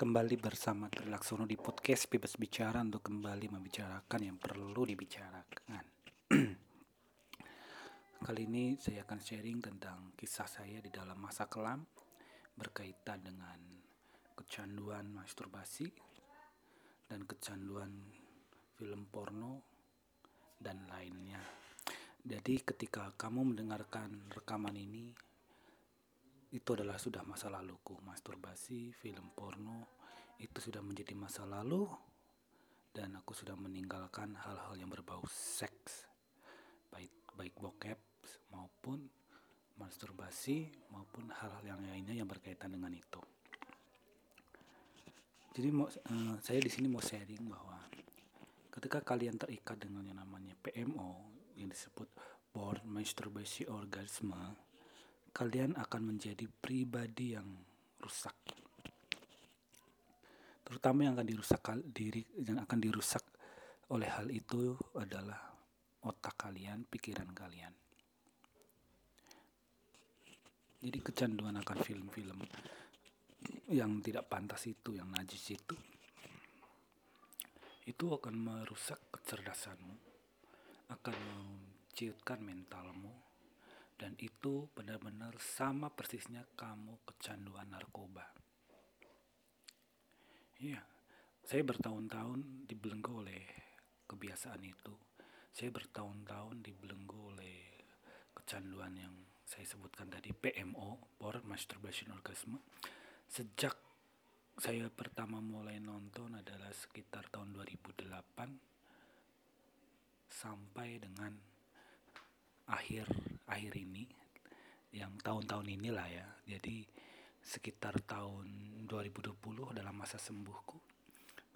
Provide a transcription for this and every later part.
kembali bersama Trilaksono di podcast Bebas Bicara untuk kembali membicarakan yang perlu dibicarakan. Kali ini saya akan sharing tentang kisah saya di dalam masa kelam berkaitan dengan kecanduan masturbasi dan kecanduan film porno dan lainnya. Jadi ketika kamu mendengarkan rekaman ini itu adalah sudah masa laluku. Masturbasi film porno itu sudah menjadi masa lalu. Dan aku sudah meninggalkan hal-hal yang berbau seks. Baik baik bokep maupun masturbasi maupun hal-hal yang lainnya yang berkaitan dengan itu. Jadi mau, uh, saya di sini mau sharing bahwa ketika kalian terikat dengan yang namanya PMO yang disebut born masturbation orgasm kalian akan menjadi pribadi yang rusak. Terutama yang akan dirusak diri yang akan dirusak oleh hal itu adalah otak kalian, pikiran kalian. Jadi kecanduan akan film-film yang tidak pantas itu, yang najis itu, itu akan merusak kecerdasanmu, akan menciutkan mentalmu, dan itu benar-benar sama persisnya kamu kecanduan narkoba. Iya, saya bertahun-tahun dibelenggu oleh kebiasaan itu. Saya bertahun-tahun dibelenggu oleh kecanduan yang saya sebutkan tadi PMO, Porn Masturbation Orgasm. Sejak saya pertama mulai nonton adalah sekitar tahun 2008 sampai dengan akhir akhir ini yang tahun-tahun inilah ya. Jadi sekitar tahun 2020 dalam masa sembuhku.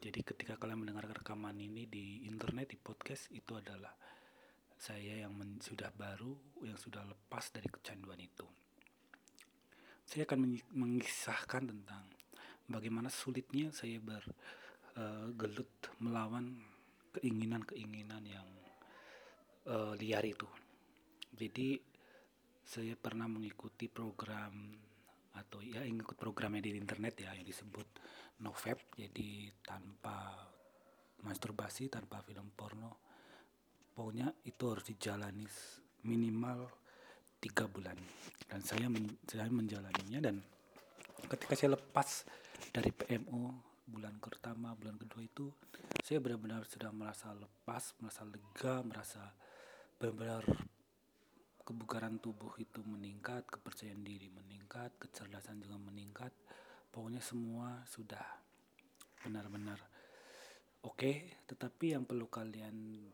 Jadi ketika kalian mendengar rekaman ini di internet di podcast itu adalah saya yang men, sudah baru yang sudah lepas dari kecanduan itu. Saya akan mengisahkan tentang bagaimana sulitnya saya bergelut uh, melawan keinginan-keinginan yang uh, liar itu. Jadi saya pernah mengikuti program atau ya ikut programnya di internet ya yang disebut novep. Jadi tanpa masturbasi tanpa film porno pokoknya itu harus dijalani minimal tiga bulan. Dan saya men, saya menjalaninya dan ketika saya lepas dari PMO bulan pertama bulan kedua itu saya benar-benar sudah merasa lepas merasa lega merasa benar-benar kebugaran tubuh itu meningkat, kepercayaan diri meningkat, kecerdasan juga meningkat. Pokoknya semua sudah benar-benar oke, okay, tetapi yang perlu kalian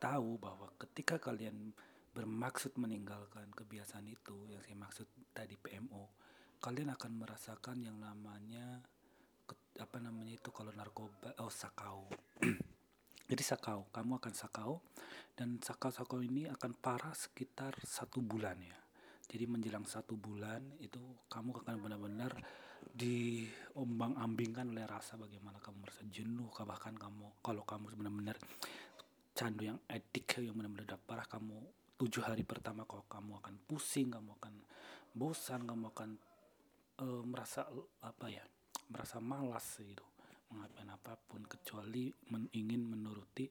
tahu bahwa ketika kalian bermaksud meninggalkan kebiasaan itu, yang saya maksud tadi PMO, kalian akan merasakan yang namanya apa namanya itu kalau narkoba oh sakau jadi sakau kamu akan sakau dan sakau-sakau ini akan parah sekitar satu bulan ya. Jadi menjelang satu bulan itu kamu akan benar-benar diombang-ambingkan oleh rasa bagaimana kamu merasa jenuh bahkan kamu kalau kamu benar-benar candu yang edik yang benar-benar parah kamu tujuh hari pertama kalau kamu akan pusing kamu akan bosan kamu akan uh, merasa apa ya merasa malas gitu mengapain apa pun kecuali men ingin menuruti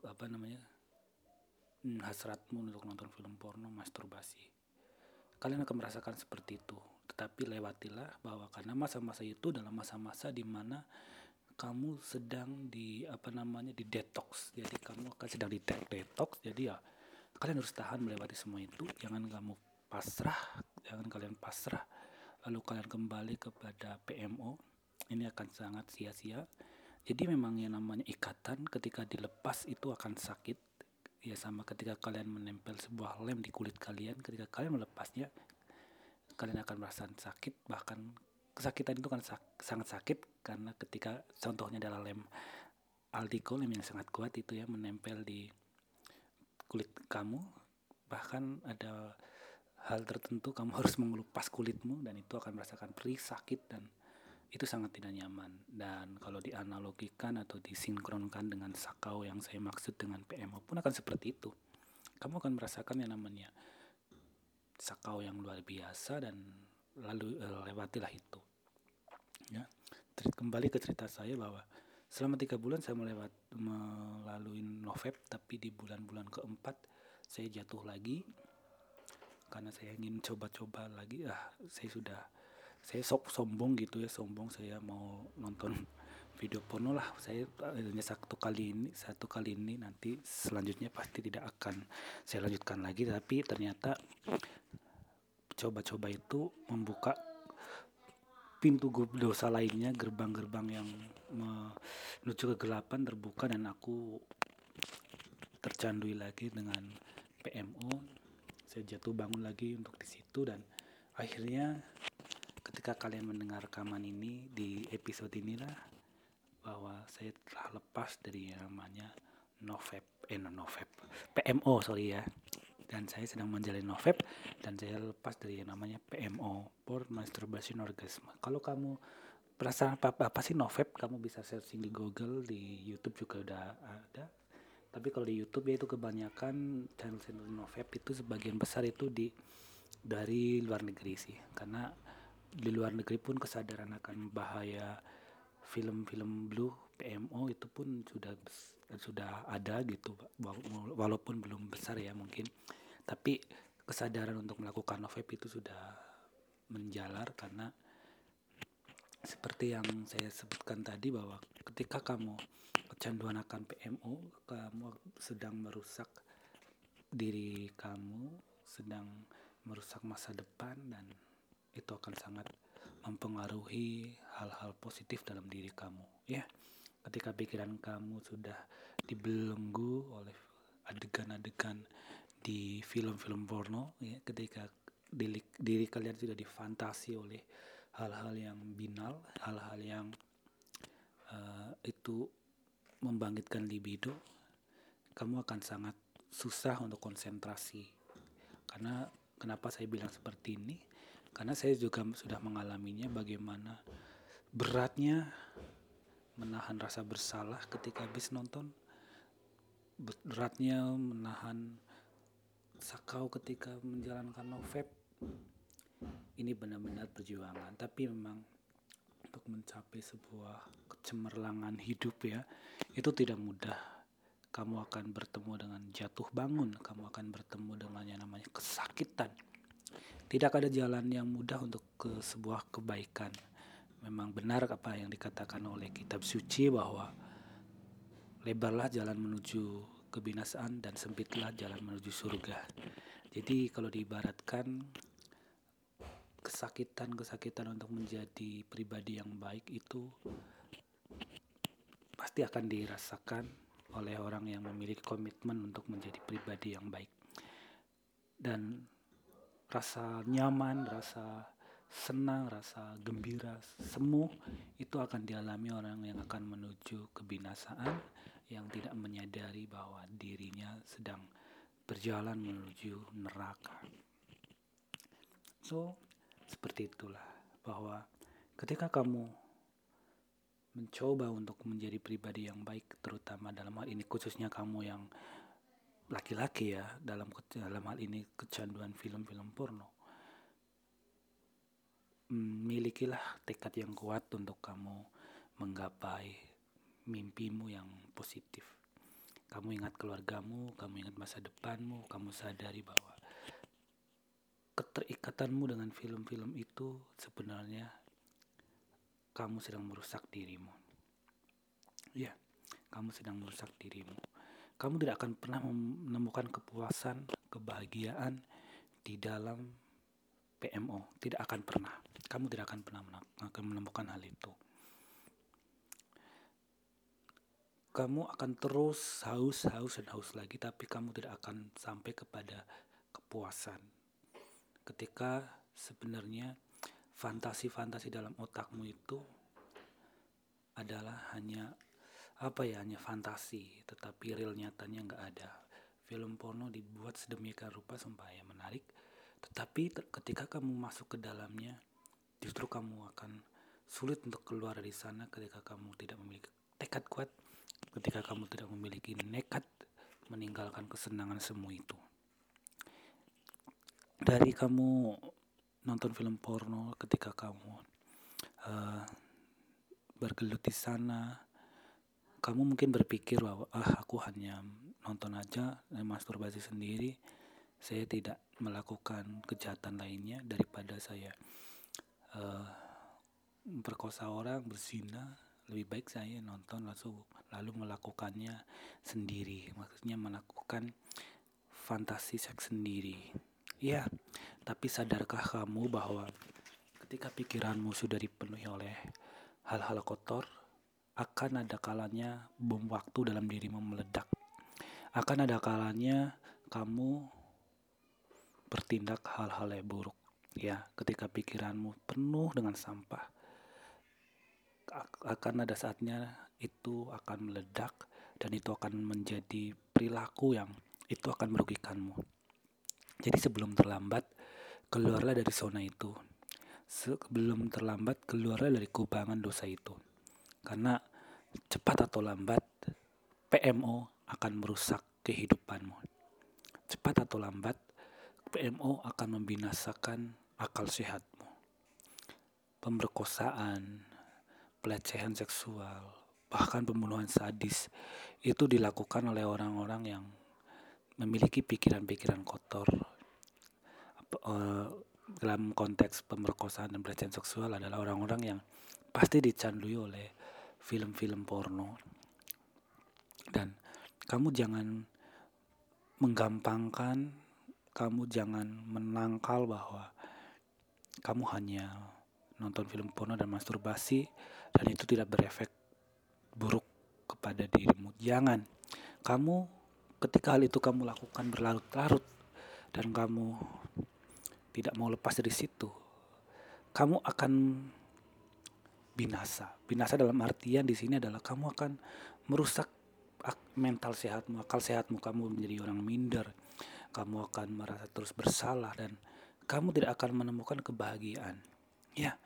apa namanya hasratmu untuk nonton film porno masturbasi. Kalian akan merasakan seperti itu. Tetapi lewatilah bahwa karena masa-masa itu dalam masa-masa di mana kamu sedang di apa namanya di detox. Jadi kamu akan sedang di detox. Jadi ya kalian harus tahan melewati semua itu. Jangan kamu pasrah jangan kalian pasrah. Lalu kalian kembali kepada PMO ini akan sangat sia-sia. Jadi memang yang namanya ikatan ketika dilepas itu akan sakit. Ya sama ketika kalian menempel sebuah lem di kulit kalian, ketika kalian melepasnya, kalian akan merasa sakit. Bahkan kesakitan itu kan sak sangat sakit karena ketika contohnya adalah lem aldiko, lem yang sangat kuat itu ya menempel di kulit kamu. Bahkan ada hal tertentu kamu harus mengelupas kulitmu dan itu akan merasakan perih, sakit dan itu sangat tidak nyaman. Dan kalau dianalogikan atau disinkronkan dengan sakau yang saya maksud dengan PMO pun akan seperti itu. Kamu akan merasakan yang namanya sakau yang luar biasa dan lalu uh, lewatilah itu. Ya. Kembali ke cerita saya bahwa selama tiga bulan saya melewat melalui Novep tapi di bulan-bulan keempat saya jatuh lagi. Karena saya ingin coba-coba lagi ah saya sudah saya sok sombong gitu ya sombong saya mau nonton video porno lah. Saya hanya satu kali ini satu kali ini nanti selanjutnya pasti tidak akan saya lanjutkan lagi. Tapi ternyata coba-coba itu membuka pintu dosa lainnya gerbang-gerbang yang menuju kegelapan terbuka dan aku tercandui lagi dengan PMO saya jatuh bangun lagi untuk di situ dan akhirnya ketika kalian mendengar rekaman ini di episode inilah bahwa saya telah lepas dari yang namanya Novep eh no, Novep PMO sorry ya. Dan saya sedang menjalani Novep dan saya lepas dari yang namanya PMO for masturbation orgasm. Kalau kamu perasaan apa, apa sih Novep? Kamu bisa searching di Google di YouTube juga udah ada. Tapi kalau di YouTube ya itu kebanyakan channel-channel Novep itu sebagian besar itu di dari luar negeri sih. Karena di luar negeri pun kesadaran akan bahaya film-film blue PMO itu pun sudah sudah ada gitu walaupun belum besar ya mungkin. Tapi kesadaran untuk melakukan novep itu sudah menjalar karena seperti yang saya sebutkan tadi bahwa ketika kamu kecanduan akan PMO kamu sedang merusak diri kamu sedang merusak masa depan dan itu akan sangat mempengaruhi hal-hal positif dalam diri kamu ya ketika pikiran kamu sudah dibelenggu oleh adegan-adegan di film-film porno ya ketika diri, diri kalian sudah difantasi oleh hal-hal yang binal, hal-hal yang uh, itu membangkitkan libido, kamu akan sangat susah untuk konsentrasi. Karena kenapa saya bilang seperti ini? Karena saya juga sudah mengalaminya bagaimana beratnya menahan rasa bersalah ketika habis nonton, beratnya menahan sakau ketika menjalankan novep. Ini benar-benar perjuangan. Tapi memang untuk mencapai sebuah kecemerlangan hidup ya itu tidak mudah. Kamu akan bertemu dengan jatuh bangun. Kamu akan bertemu dengan yang namanya kesakitan tidak ada jalan yang mudah untuk ke sebuah kebaikan memang benar apa yang dikatakan oleh kitab suci bahwa lebarlah jalan menuju kebinasaan dan sempitlah jalan menuju surga. Jadi kalau diibaratkan kesakitan-kesakitan untuk menjadi pribadi yang baik itu pasti akan dirasakan oleh orang yang memiliki komitmen untuk menjadi pribadi yang baik. Dan rasa nyaman, rasa senang, rasa gembira, semu itu akan dialami orang yang akan menuju kebinasaan yang tidak menyadari bahwa dirinya sedang berjalan menuju neraka. So, seperti itulah bahwa ketika kamu mencoba untuk menjadi pribadi yang baik, terutama dalam hal ini khususnya kamu yang laki-laki ya dalam dalam hal ini kecanduan film-film porno milikilah tekad yang kuat untuk kamu menggapai mimpimu yang positif. Kamu ingat keluargamu, kamu ingat masa depanmu, kamu sadari bahwa keterikatanmu dengan film-film itu sebenarnya kamu sedang merusak dirimu. Ya, kamu sedang merusak dirimu. Kamu tidak akan pernah menemukan kepuasan, kebahagiaan di dalam PMO. Tidak akan pernah. Kamu tidak akan pernah menemukan hal itu. kamu akan terus haus, haus, dan haus lagi, tapi kamu tidak akan sampai kepada kepuasan. Ketika sebenarnya fantasi-fantasi dalam otakmu itu adalah hanya apa ya hanya fantasi tetapi real nyatanya nggak ada film porno dibuat sedemikian rupa supaya menarik tetapi ketika kamu masuk ke dalamnya justru kamu akan sulit untuk keluar dari sana ketika kamu tidak memiliki tekad kuat ketika kamu tidak memiliki nekat meninggalkan kesenangan semua itu. Dari kamu nonton film porno ketika kamu uh, bergelut di sana kamu mungkin berpikir bahwa ah aku hanya nonton aja dan masturbasi sendiri. Saya tidak melakukan kejahatan lainnya daripada saya uh, memperkosa orang berzina. Lebih baik saya nonton langsung lalu melakukannya sendiri. Maksudnya melakukan fantasi seks sendiri. Ya tapi sadarkah kamu bahwa ketika pikiranmu sudah dipenuhi oleh hal-hal kotor akan ada kalanya bom waktu dalam dirimu meledak akan ada kalanya kamu bertindak hal-hal yang buruk. Ya, ketika pikiranmu penuh dengan sampah, akan ada saatnya itu akan meledak dan itu akan menjadi perilaku yang itu akan merugikanmu. Jadi sebelum terlambat, keluarlah dari zona itu. Sebelum terlambat, keluarlah dari kubangan dosa itu. Karena cepat atau lambat, PMO akan merusak kehidupanmu. Cepat atau lambat, PMO akan membinasakan akal sehatmu. Pemerkosaan, pelecehan seksual, bahkan pembunuhan sadis itu dilakukan oleh orang-orang yang memiliki pikiran-pikiran kotor. Eh, dalam konteks pemerkosaan dan pelecehan seksual adalah orang-orang yang pasti dicandui oleh film-film porno. Dan kamu jangan menggampangkan kamu jangan menangkal bahwa kamu hanya nonton film porno dan masturbasi dan itu tidak berefek buruk kepada dirimu. Jangan. Kamu ketika hal itu kamu lakukan berlarut-larut dan kamu tidak mau lepas dari situ, kamu akan binasa. Binasa dalam artian di sini adalah kamu akan merusak mental sehatmu, akal sehatmu, kamu menjadi orang minder, kamu akan merasa terus bersalah dan kamu tidak akan menemukan kebahagiaan. Ya,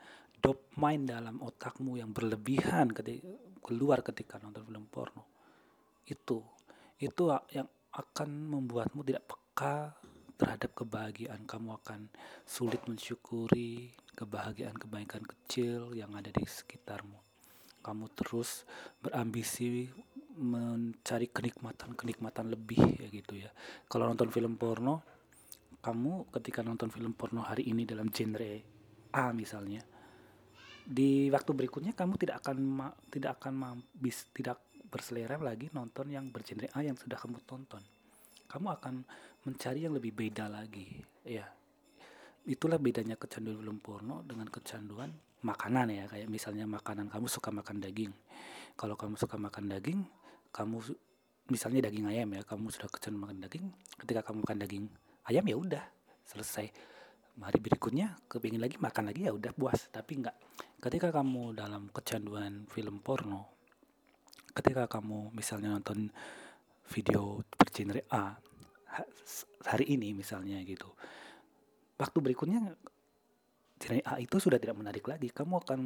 dopamine dalam otakmu yang berlebihan ketika keluar ketika nonton film porno. Itu itu yang akan membuatmu tidak peka terhadap kebahagiaan. Kamu akan sulit mensyukuri kebahagiaan-kebahagiaan kecil yang ada di sekitarmu. Kamu terus berambisi mencari kenikmatan-kenikmatan lebih ya gitu ya. Kalau nonton film porno, kamu ketika nonton film porno hari ini dalam genre A misalnya, di waktu berikutnya kamu tidak akan tidak akan bis, tidak berselera lagi nonton yang bergenre A yang sudah kamu tonton. Kamu akan mencari yang lebih beda lagi, ya. Itulah bedanya kecanduan film porno dengan kecanduan makanan ya, kayak misalnya makanan kamu suka makan daging. Kalau kamu suka makan daging, kamu misalnya daging ayam ya kamu sudah kecanduan makan daging ketika kamu makan daging ayam ya udah selesai. Hari berikutnya kepingin lagi makan lagi ya udah puas. Tapi enggak ketika kamu dalam kecanduan film porno ketika kamu misalnya nonton video bergenre A hari ini misalnya gitu waktu berikutnya genre A itu sudah tidak menarik lagi. Kamu akan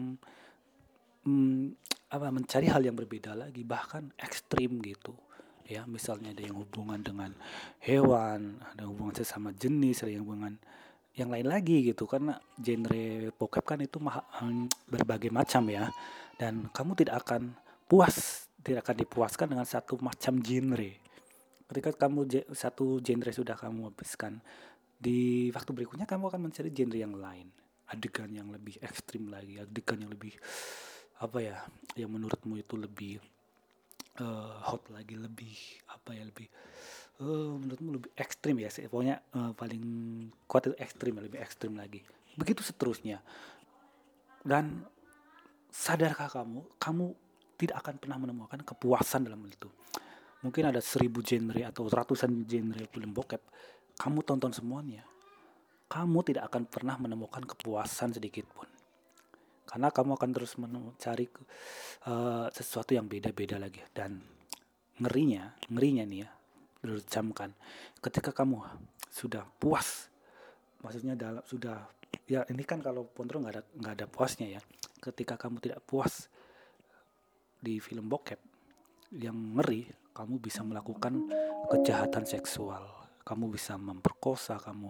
hmm, apa mencari hal yang berbeda lagi bahkan ekstrim gitu. Ya misalnya ada yang hubungan dengan hewan ada hubungan sesama jenis ada yang hubungan yang lain lagi gitu. Karena genre bokep kan itu mah, hmm, berbagai macam ya. Dan kamu tidak akan puas tidak akan dipuaskan dengan satu macam genre. Ketika kamu satu genre sudah kamu habiskan di waktu berikutnya kamu akan mencari genre yang lain. Adegan yang lebih ekstrim lagi adegan yang lebih apa ya yang menurutmu itu lebih uh, hot lagi lebih apa ya lebih uh, menurutmu lebih ekstrim ya sih. Pokoknya uh, paling kuat itu ekstrim ya, lebih ekstrim lagi. Begitu seterusnya. Dan sadarkah kamu kamu tidak akan pernah menemukan kepuasan dalam itu. Mungkin ada seribu genre atau ratusan genre film bokep kamu tonton semuanya. Kamu tidak akan pernah menemukan kepuasan sedikit pun. Karena kamu akan terus mencari uh, sesuatu yang beda-beda lagi. Dan ngerinya ngerinya nih ya camkan ketika kamu sudah puas maksudnya dalam sudah ya ini kan kalau ponro nggak ada nggak ada puasnya ya. Ketika kamu tidak puas di film bokep yang ngeri kamu bisa melakukan kejahatan seksual kamu bisa memperkosa kamu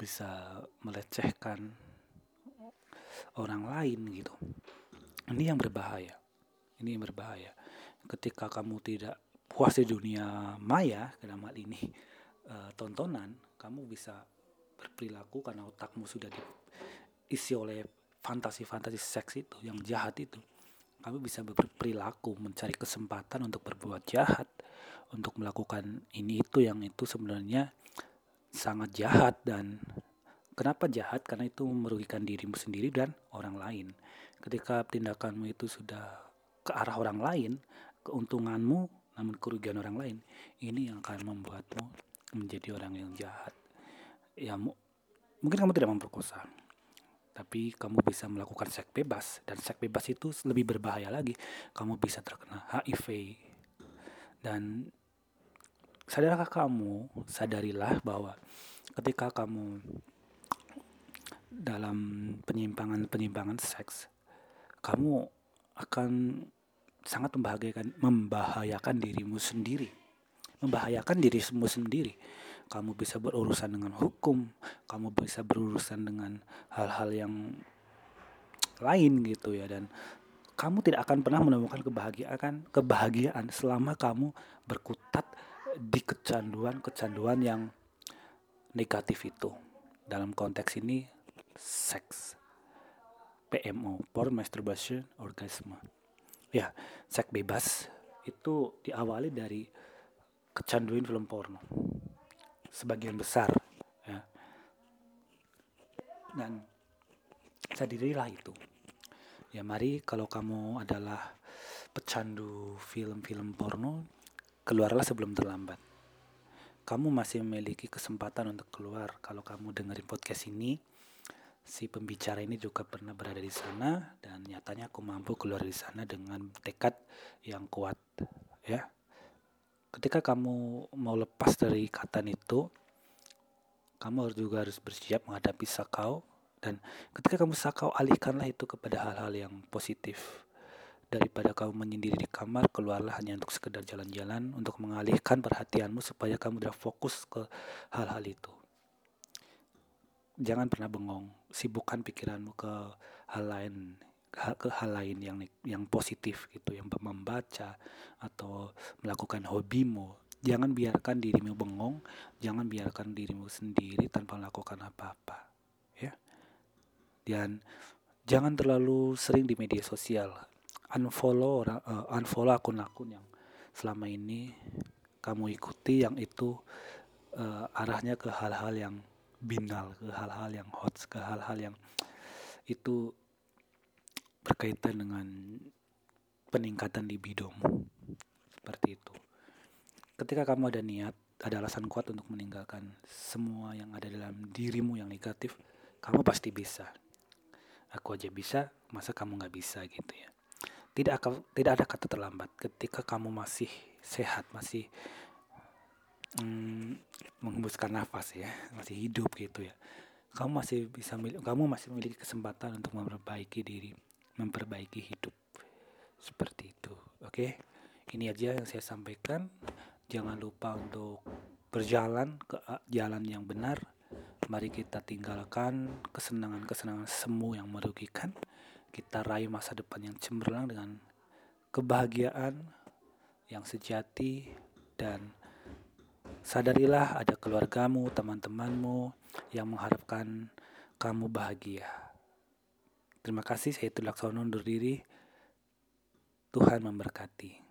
bisa melecehkan orang lain gitu. Ini yang berbahaya. Ini yang berbahaya. Ketika kamu tidak puas di dunia maya, dalam hal ini uh, tontonan, kamu bisa berperilaku karena otakmu sudah diisi oleh fantasi-fantasi seks itu, yang jahat itu. Kamu bisa berperilaku mencari kesempatan untuk berbuat jahat, untuk melakukan ini itu yang itu sebenarnya sangat jahat dan kenapa jahat? Karena itu merugikan dirimu sendiri dan orang lain. Ketika tindakanmu itu sudah ke arah orang lain, keuntunganmu namun kerugian orang lain, ini yang akan membuatmu menjadi orang yang jahat. Ya, mungkin kamu tidak memperkosa, tapi kamu bisa melakukan seks bebas dan seks bebas itu lebih berbahaya lagi. Kamu bisa terkena HIV dan sadarkah kamu, sadarilah bahwa ketika kamu dalam penyimpangan-penyimpangan seks, kamu akan sangat membahayakan membahayakan dirimu sendiri. Membahayakan dirimu sendiri. Kamu bisa berurusan dengan hukum kamu bisa berurusan dengan hal-hal yang lain gitu ya dan kamu tidak akan pernah menemukan kebahagiaan kebahagiaan selama kamu berkutat di kecanduan-kecanduan yang negatif itu. Dalam konteks ini seks. PMO porn masturbation orgasme ya seks bebas itu diawali dari kecanduan film porno. Sebagian besar ya. Dan sadarilah itu ya mari kalau kamu adalah pecandu film-film porno keluarlah sebelum terlambat. Kamu masih memiliki kesempatan untuk keluar. Kalau kamu dengerin podcast ini si pembicara ini juga pernah berada di sana dan nyatanya aku mampu keluar di sana dengan tekad yang kuat ya. Ketika kamu mau lepas dari ikatan itu kamu juga harus bersiap menghadapi sakau dan ketika kamu sakau alihkanlah itu kepada hal-hal yang positif. Daripada kamu menyendiri di kamar keluarlah hanya untuk sekedar jalan-jalan untuk mengalihkan perhatianmu supaya kamu tidak fokus ke hal-hal itu. Jangan pernah bengong sibukkan pikiranmu ke hal lain ke hal lain yang yang positif gitu yang membaca atau melakukan hobimu. Jangan biarkan dirimu bengong jangan biarkan dirimu sendiri tanpa melakukan apa-apa dan jangan terlalu sering di media sosial. Unfollow uh, unfollow akun-akun yang selama ini kamu ikuti yang itu uh, arahnya ke hal-hal yang binal ke hal-hal yang hot ke hal-hal yang itu berkaitan dengan peningkatan libidomu seperti itu. Ketika kamu ada niat ada alasan kuat untuk meninggalkan semua yang ada dalam dirimu yang negatif kamu pasti bisa aku aja bisa masa kamu nggak bisa gitu ya. Tidak tidak ada kata terlambat. Ketika kamu masih sehat masih mm, menghembuskan nafas ya masih hidup gitu ya kamu masih bisa kamu masih memiliki kesempatan untuk memperbaiki diri memperbaiki hidup. Seperti itu oke? Ini aja yang saya sampaikan. Jangan lupa untuk berjalan ke jalan yang benar mari kita tinggalkan kesenangan-kesenangan semu yang merugikan kita raih masa depan yang cemerlang dengan kebahagiaan yang sejati dan Sadarilah ada keluargamu, teman-temanmu yang mengharapkan kamu bahagia. Terima kasih, saya Tulaksono undur diri. Tuhan memberkati.